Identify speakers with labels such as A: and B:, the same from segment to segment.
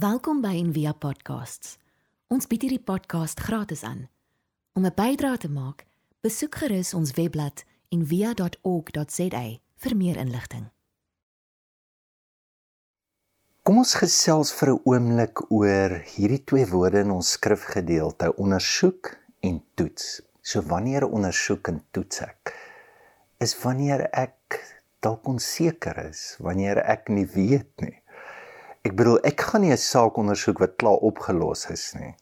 A: Welkom by Envia Podcasts. Ons bied hierdie podcast gratis aan. Om 'n bydrae te maak, besoek gerus ons webblad en via.org.za vir meer inligting.
B: Kom ons gesels vir 'n oomblik oor hierdie twee woorde in ons skrifgedeelte: ondersoek en toets. So wanneer ondersoek en toets ek is wanneer ek dalk onseker is, wanneer ek nie weet nie. Ek bedoel ek gaan nie 'n saak ondersoek wat klaar opgelos is nie.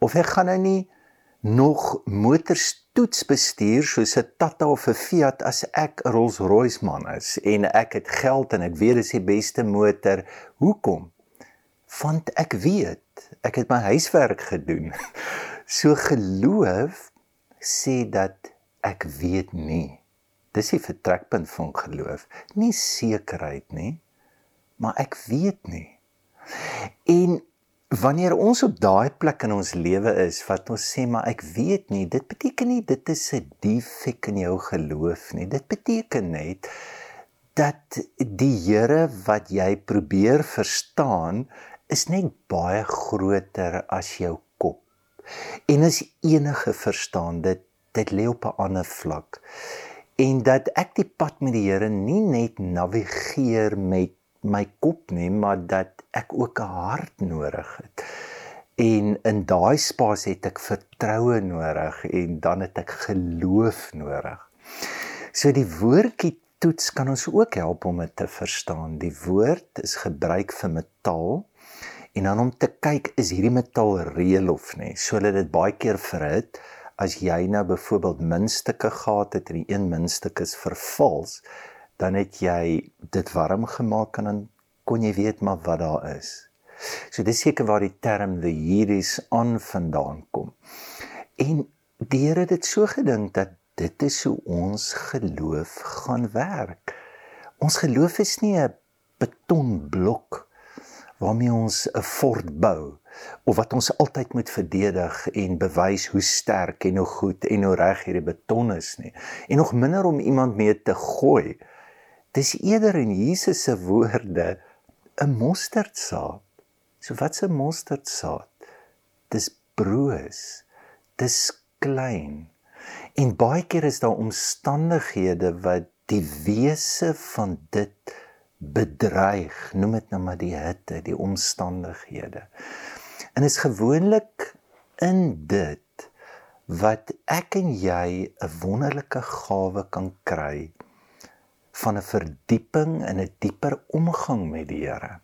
B: Of ek gaan nou nie nog motors toets bestuur soos 'n Tata of 'n Fiat as ek 'n Rolls-Royce man is en ek het geld en ek weet dis die beste motor. Hoekom? Want ek weet, ek het my huiswerk gedoen. So geloof sê dat ek weet nie. Dis die vertrekpunt van geloof. Nie sekerheid nie, maar ek weet nie. En wanneer ons op daai plek in ons lewe is wat ons sê maar ek weet nie dit beteken nie dit is 'n defek in jou geloof nie. Dit beteken net dat die Here wat jy probeer verstaan is net baie groter as jou kop. En is enige verstaan dit dit lê op 'n ander vlak. En dat ek die pad met die Here nie net navigeer met my kop nie, maar dat ek ook 'n hart nodig het. En in daai spasie het ek vertroue nodig en dan het ek geloof nodig. So die woordjie toets kan ons ook help om dit te verstaan. Die woord is gebruik vir metaal en dan om te kyk is hierdie metaal reël of nie. So hulle dit baie keer verhit as jy nou byvoorbeeld muntstukke gehad het en die een muntstuk is vervals, dan het jy dit warm gemaak en dan kon jy weet maar wat daar is. So dis seker waar die term the Yidis aan vandaan kom. En die Here het dit so gedink dat dit is hoe ons geloof gaan werk. Ons geloof is nie 'n betonblok waarmee ons 'n fort bou of wat ons altyd moet verdedig en bewys hoe sterk en hoe goed en hoe reg hierdie beton is nie. En nog minder om iemand mee te gooi Dis eerder in Jesus se woorde 'n mosterdsaad. So wat's 'n mosterdsaad? Dis broos. Dis klein. En baie keer is daar omstandighede wat die wese van dit bedreig. Noem dit nou maar die hitte, die omstandighede. En is gewoonlik in dit wat ek en jy 'n wonderlike gawe kan kry van 'n verdieping in 'n dieper omgang met die Here.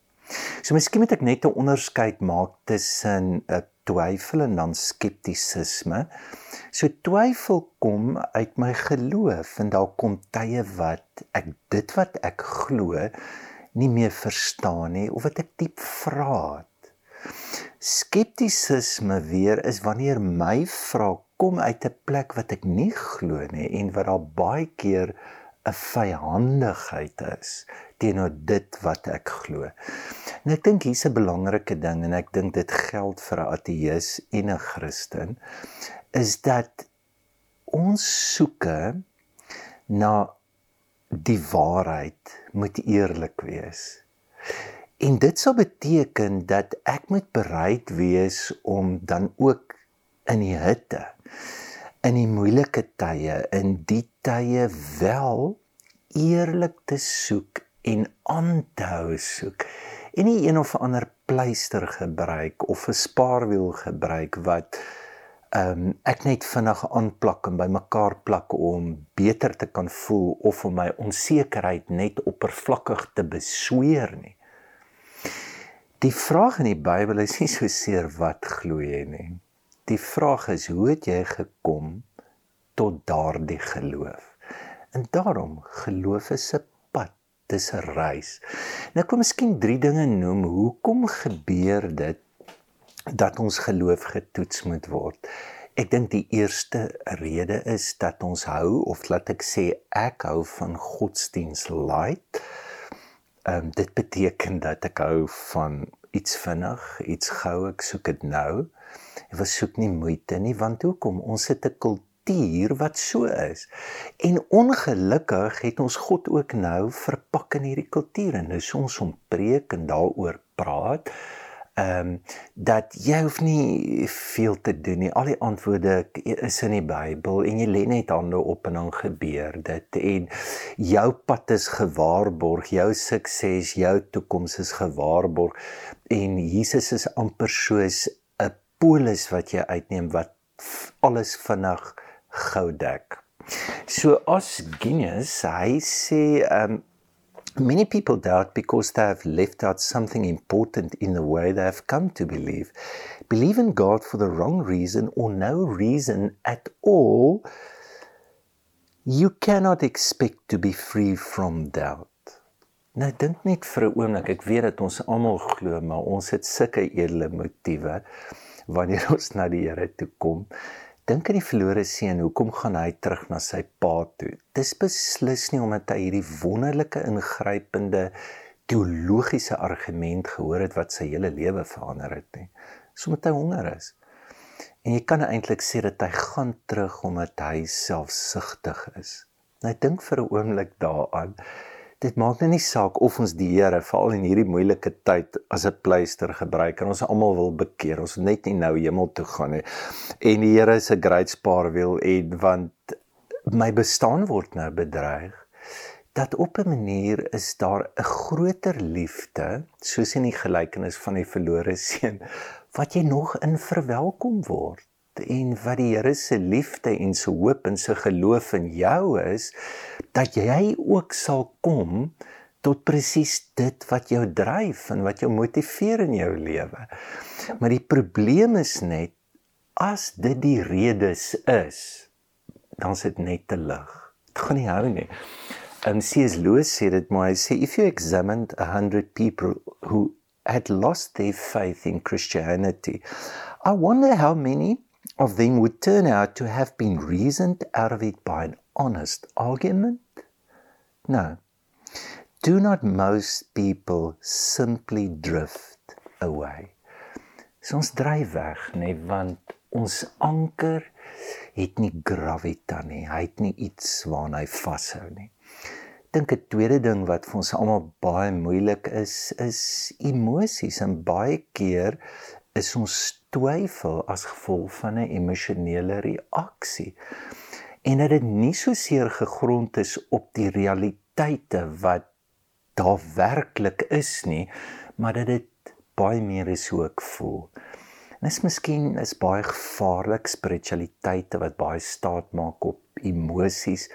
B: So miskien moet ek net 'n onderskeid maak tussen 'n twyfel en dan skeptisisme. So twyfel kom uit my geloof en daar kom tye wat ek dit wat ek glo nie meer verstaan nie of wat ek diep vra. Skeptisisme weer is wanneer my vrae kom uit 'n plek wat ek nie glo nie en wat daar baie keer 'n vyhandigheid is teenoor dit wat ek glo. En ek dink hier's 'n belangrike ding en ek dink dit geld vir 'n ateïs en 'n Christen is dat ons soeke na die waarheid moet eerlik wees. En dit sou beteken dat ek moet bereid wees om dan ook in die hitte in die moeilike tye in die tye wel eerlik te soek en aan te hou soek en nie een of ander pleister gebruik of 'n spaarwiel gebruik wat ehm um, ek net vinnig aanplak en bymekaar plak om beter te kan voel of om my onsekerheid net oppervlakkig te besweer nie. Die vraag in die Bybel is nie so seer wat glo jy nie. Die vraag is hoe het jy gekom tot daardie geloof? En daarom geloof is 'n pad, dis 'n reis. Nou kom miskien drie dinge noem hoekom gebeur dit dat ons geloof getoets moet word. Ek dink die eerste rede is dat ons hou of laat ek sê ek hou van godsdiens light. Ehm um, dit beteken dat ek hou van iets vinnig, iets gou, ek soek dit nou. Ek wil soek nie moeite nie want hoekom? Ons het 'n kultuur wat so is. En ongelukkig het ons God ook nou verpak in hierdie kultuur en nou ons om preek en daaroor praat. Ehm um, dat jy hoef nie veel te doen nie. Al die antwoorde is in die Bybel en jy lê net hande op en dan gebeur dit en jou pad is gewaarborg, jou sukses, jou toekoms is gewaarborg en Jesus is amper soos polis wat jy uitneem wat alles vinnig gou dek. So as Guinness, hy sê um, Many people doubt because they have left out something important in the way they have come to believe. Believe in God for the wrong reason or no reason at all. You cannot expect to be free from doubt. Nou dink net vir 'n oomblik, ek weet dat ons almal glo, maar ons het sulke edele motiewe wanneer ons na die Here toe kom. Dink aan die verlore seun, hoekom gaan hy terug na sy pa toe? Dis beslis nie omdat hy hierdie wonderlike ingrypende teologiese argument gehoor het wat sy hele lewe verander het nie. Dis omdat hy honger is. En jy kan eintlik sê dat hy gaan terug omdat hy selfsugtig is. Nou dink vir 'n oomblik daaraan dit maak net nie saak of ons die Here veral in hierdie moeilike tyd as 'n pleister gebruik en ons almal wil bekeer. Ons net nie nou hemel toe gaan nie. En die Here is 'n great spaarwiel en want my bestaan word nou bedreig dat op 'n manier is daar 'n groter liefde soos in die gelykenis van die verlore seun wat jy nog in verwelkom word en wat die Here se liefde en se hoop en se geloof in jou is dat jy ook sal kom tot presies dit wat jou dryf en wat jou motiveer in jou lewe. Maar die probleem is net as dit die redes is, dan is dit net te lig. Dit gaan nie hou nie. Um C.S. Lewis sê dit maar hy sê if you examined 100 people who had lost their faith in Christianity, I wonder how many of them would turn out to have been reasoned out of it by an honest argument? No. Do not most people simply drift away? So ons dryf weg, nê, nee, want ons anker het nie gravita nie. Hy het nie iets waarna hy vashou nie. Dink 'n tweede ding wat vir ons almal baie moeilik is, is emosies en baie keer is ons twyfel as gevolg van 'n emosionele reaksie en dat dit nie so seer gegrond is op die realiteite wat daar werklik is nie maar dat dit baie meer is hoe ek voel. En is miskien is baie gevaarlik spiritualiteite wat baie staat maak op emosies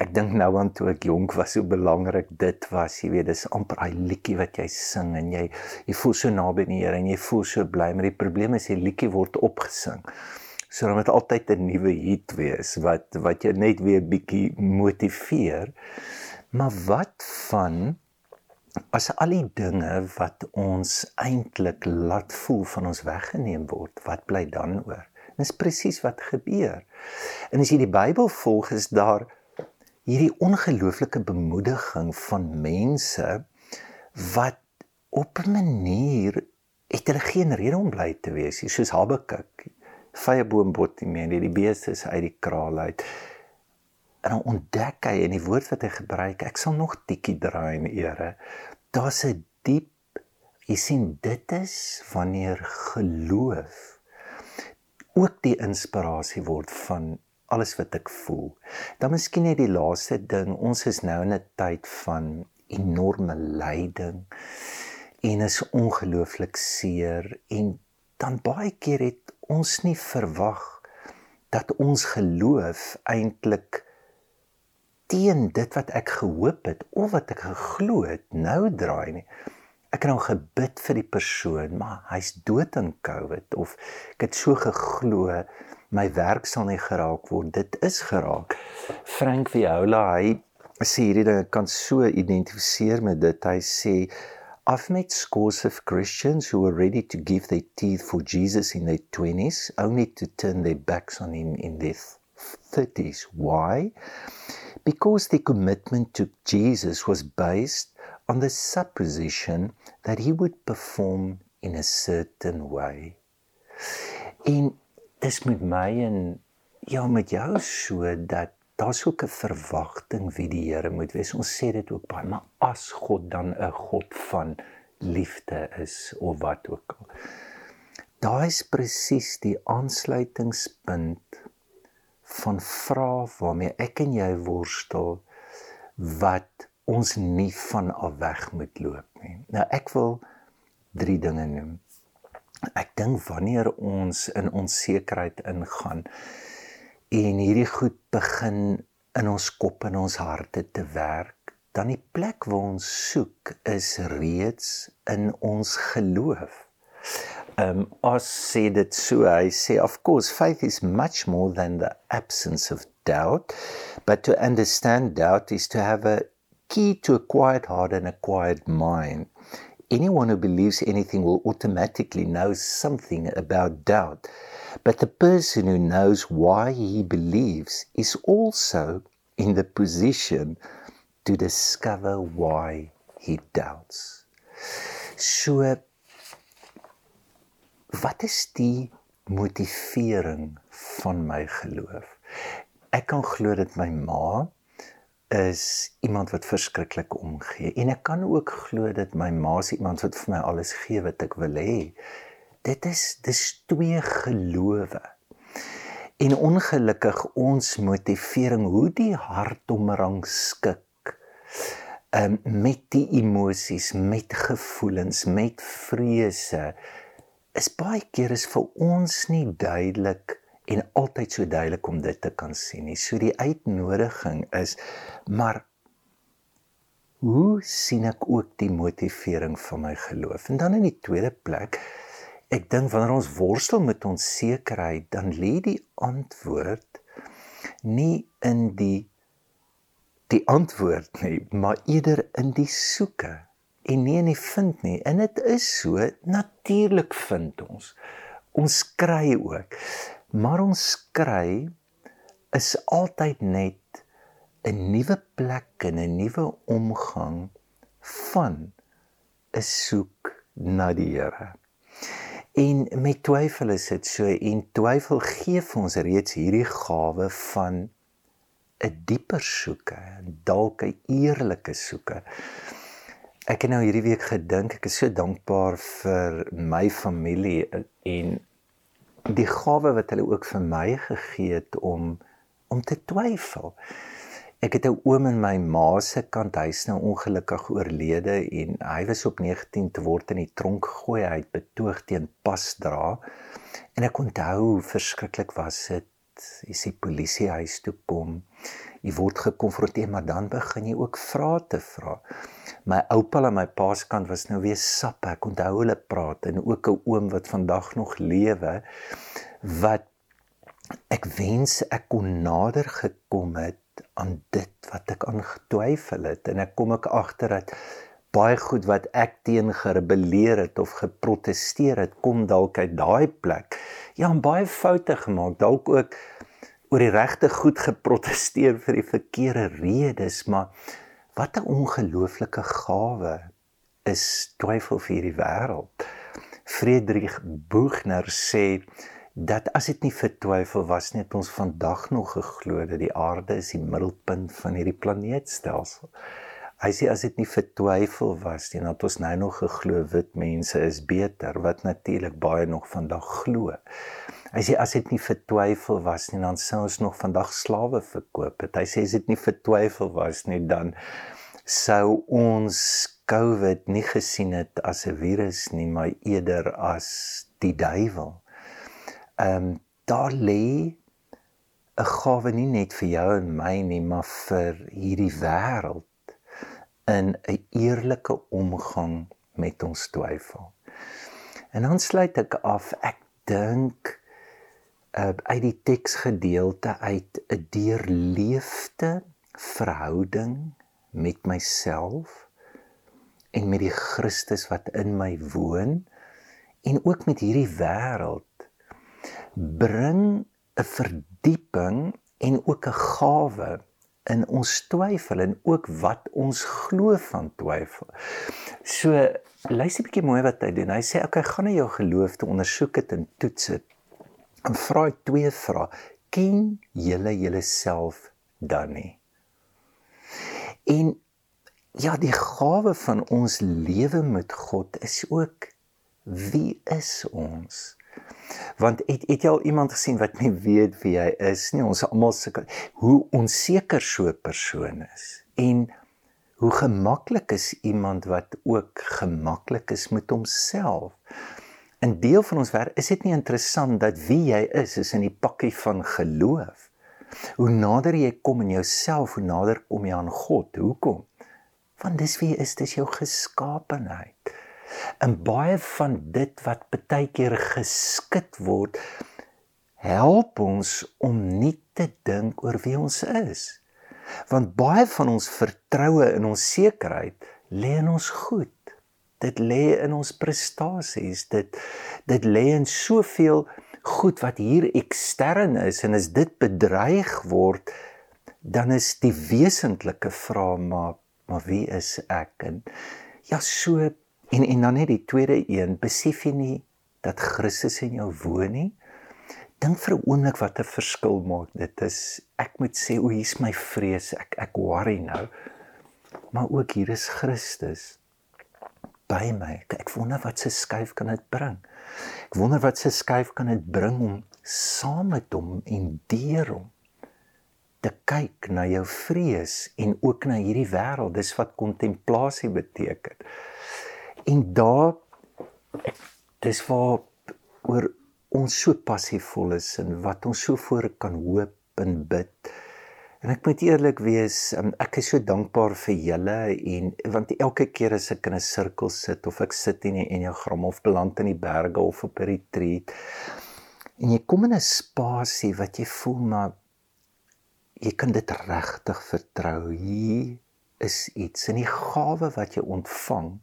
B: ek dink nou aan toe ek jonk was hoe belangrik dit was jy weet dis amper daai liedjie wat jy sing en jy jy voel so naby aan die Here en jy voel so bly maar die probleem is die liedjie word opgesing. So dan moet altyd 'n nuwe hit wees wat wat jou net weer bietjie motiveer. Maar wat van as al die dinge wat ons eintlik laat voel van ons weggeneem word wat bly dan oor? Dis presies wat gebeur. En as jy die Bybel volg is daar hierdie ongelooflike bemoediging van mense wat op 'n manier het hulle geen rede om bly te wees nie soos Habakuk vrye boom bot nie meer die beeste is uit die kraal uit. En dan ontdek hy in die woord wat hy gebruik ek sal nog tikkie draai in ere. Daar's 'n diep jy sien dit is wanneer geloof ook die inspirasie word van alles wat ek voel. Dan miskien net die laaste ding, ons is nou in 'n tyd van enorme lyding en is ongelooflik seer en dan baie keer het ons nie verwag dat ons geloof eintlik teen dit wat ek gehoop het of wat ek geglo het nou draai nie. Ek het nou gebid vir die persoon, maar hy's dood aan COVID of ek het so geglo my werk sal nie geraak word. Dit is geraak. Frank Viola, hy sê hierdie ding kan so identifiseer met dit. Hy sê I've met scores of Christians who were ready to give their teeth for Jesus in their 20s only to turn their backs on him in their 30s. Why? Because their commitment to Jesus was based on the supposition that he would perform in a certain way. En dis met my en ja met jou so dat daar's ook 'n verwagting wie die Here moet wees. Ons sê dit ook baie, maar as God dan 'n God van liefde is of wat ook daai is presies die aansluitingspunt van vrae waarmee ek en jy worstel wat ons nie van af weg moet loop nie. Nou ek wil drie dinge noem. Ek dink wanneer ons in onsekerheid ingaan en hierdie goed begin in ons kop en ons harte te werk, dan die plek waar ons soek is reeds in ons geloof. Um as said it so I say of course faith is much more than the absence of doubt but to understand doubt is to have a key to a quiet heart and a quiet mind anyone who believes anything will automatically know something about doubt but the person who knows why he believes is also in the position to discover why he doubts so wat is die motivering van my geloof? Ek kan glo dat my ma is iemand wat verskriklik omgee en ek kan ook glo dat my ma is iemand wat vir my alles gee wat ek wil hê. Dit is dis twee gelowe. En ongelukkig ons motivering hoe die hart omrang skik um, met die emosies, met gevoelens, met vrese is baie keer is vir ons nie duidelik en altyd so duidelik om dit te kan sien nie. So die uitnodiging is maar hoe sien ek ook die motivering van my geloof? En dan in die tweede plek, ek dink wanneer ons worstel met ons sekerheid, dan lê die antwoord nie in die die antwoord nie, maar eerder in die soeke en nie in die vind nie. En dit is so, natuurlik vind ons. Ons kry ook. Maar ons kry is altyd net 'n nuwe plek en 'n nuwe omgang van 'n soek na die Here. En met twyfel is dit so en twyfel gee vir ons reeds hierdie gawe van 'n dieper soeke, dalk 'n eerlike soeke. Ek het nou hierdie week gedink, ek is so dankbaar vir my familie en die gawe wat hulle ook vir my gegee het om om te twyfel. Ek het 'n oom in my ma se kant huis nou ongelukkig oorlede en hy was op 19 te word in die tronk gegooi. Hy het betoog teen pasdra. En ek onthou verskriklik was dit. Is die polisie huis toe kom. Jy word gekonfronteer, maar dan begin jy ook vrae te vra my oupa aan my pa se kant was nou weer sap. Ek onthou hulle praat en ook 'n oom wat vandag nog lewe wat ek wens ek kon nader gekom het aan dit wat ek aangetwyfel het en ek kom ek agter dat baie goed wat ek teen gerebelleer het of geprotesteer het kom dalk uit daai plek. Ja, en baie foute gemaak, dalk ook oor die regte goed geprotesteer vir die verkeerde redes, maar Wat 'n ongelooflike gawe is twyfel vir hierdie wêreld. Friedrich Buchner sê dat as dit nie vir twyfel was nie, het ons vandag nog geglo dat die aarde is die middelpunt van hierdie planeetstelsel. Hy sê as dit nie vir twyfel was nie, dan het ons nou nog geglo wit mense is beter, wat natuurlik baie nog vandag glo. Hy sê as dit nie vir twyfel was nie, dan sou ons nog vandag slawe verkoop het. Hy sê as dit nie vir twyfel was nie, dan sou ons COVID nie gesien het as 'n virus nie, maar eerder as die duiwel. Ehm um, daar lê 'n gawe nie net vir jou en my nie, maar vir hierdie wêreld in 'n eerlike omgang met ons twyfel. En dan sluit ek af, ek dink uh, uit die teksgedeelte uit 'n deurleefde verhouding met myself en met die Christus wat in my woon en ook met hierdie wêreld bring 'n verdieping en ook 'n gawe in ons twyfel en ook wat ons glo van twyfel. So luister 'n bietjie mooi wat hy doen. Hy sê okay, gaan na jou geloof te ondersoek dit en toets dit en vra twee vrae. Ken julle julleself dan nie? En ja, die gawe van ons lewe met God is ook wie is ons? Want het het jy al iemand gesien wat nie weet wie hy is nie? Ons almal sukkel hoe onseker so 'n persoon is. En hoe gemaklik is iemand wat ook gemaklik is met homself. In deel van ons werk is dit nie interessant dat wie jy is is in die pakkie van geloof. Hoe nader jy kom in jouself, hoe nader kom jy aan God. Hoekom? Want dis wie jy is, dis jou geskaapenheid. En baie van dit wat baie keer geskit word, help ons om nie te dink oor wie ons is. Want baie van ons vertroue in ons sekerheid lê in ons goed. Dit lê in ons prestasies. Dit dit lê in soveel goed wat hier ekstern is en as dit bedreig word, dan is die wesentlike vraag maar maar wie is ek? En ja so en en dan net die tweede een besef jy nie dat Christus in jou woon nie? Dink vir 'n oomblik wat 'n verskil maak. Dit is ek moet sê o hier's my vrees. Ek ek worry nou. Maar ook hier is Christus by my ek, ek wonder wat se skuif kan dit bring ek wonder wat se skuif kan dit bring om saam met hom en deur hom te kyk na jou vrees en ook na hierdie wêreld. Dis wat kontemplasie beteken. En daar dis waar oor ons so passievol is en wat ons so voor kan hoop en bid. En ek moet eerlik wees, um, ek is so dankbaar vir julle en want elke keer as ek in 'n sirkel sit of ek sit in 'n enneagram of beland in die berge of op 'n retreat en jy kom in 'n spasie wat jy voel maar jy kan dit regtig vertrou. Hier is iets in die gawe wat jy ontvang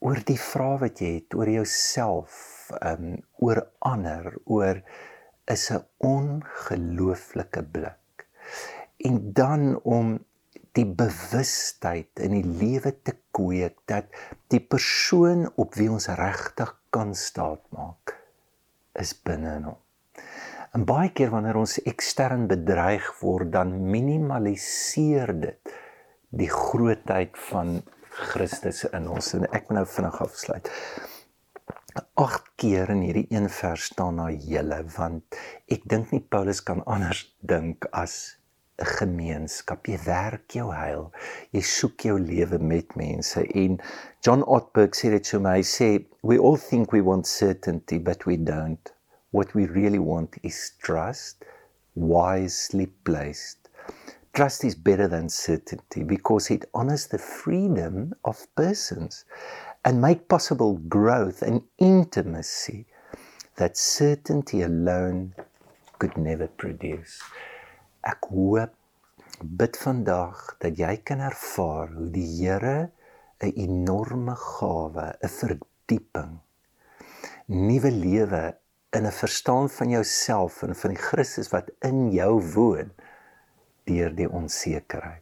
B: oor die vrae wat jy het oor jouself, um oor ander, oor is 'n ongelooflike blik. En dan om die bewustheid in die lewe te kweek dat die persoon op wie ons regtig kan staat maak is binne in hom. En baie keer wanneer ons ekstern bedreig word, dan minimaliseer dit die grootheid van Christus in ons. En ek moet nou vinnig afsluit. Agt keer in hierdie een vers staan na julle want ek dink nie Paulus kan anders dink as 'n gemeenskap. Jy werk jou heil. Jy soek jou lewe met mense en John Ortberg sê dit so my sê we all think we want certainty but we don't. What we really want is trust, wisely placed. Trust is better than certainty because it honors the freedom of persons and make possible growth and intimacy that certainty alone could never produce. Ek hoop bid vandag dat jy kan ervaar hoe die Here 'n enorme gawe, 'n verdieping, nuwe lewe in 'n verstaan van jouself en van die Christus wat in jou woon deur die onsekerheid.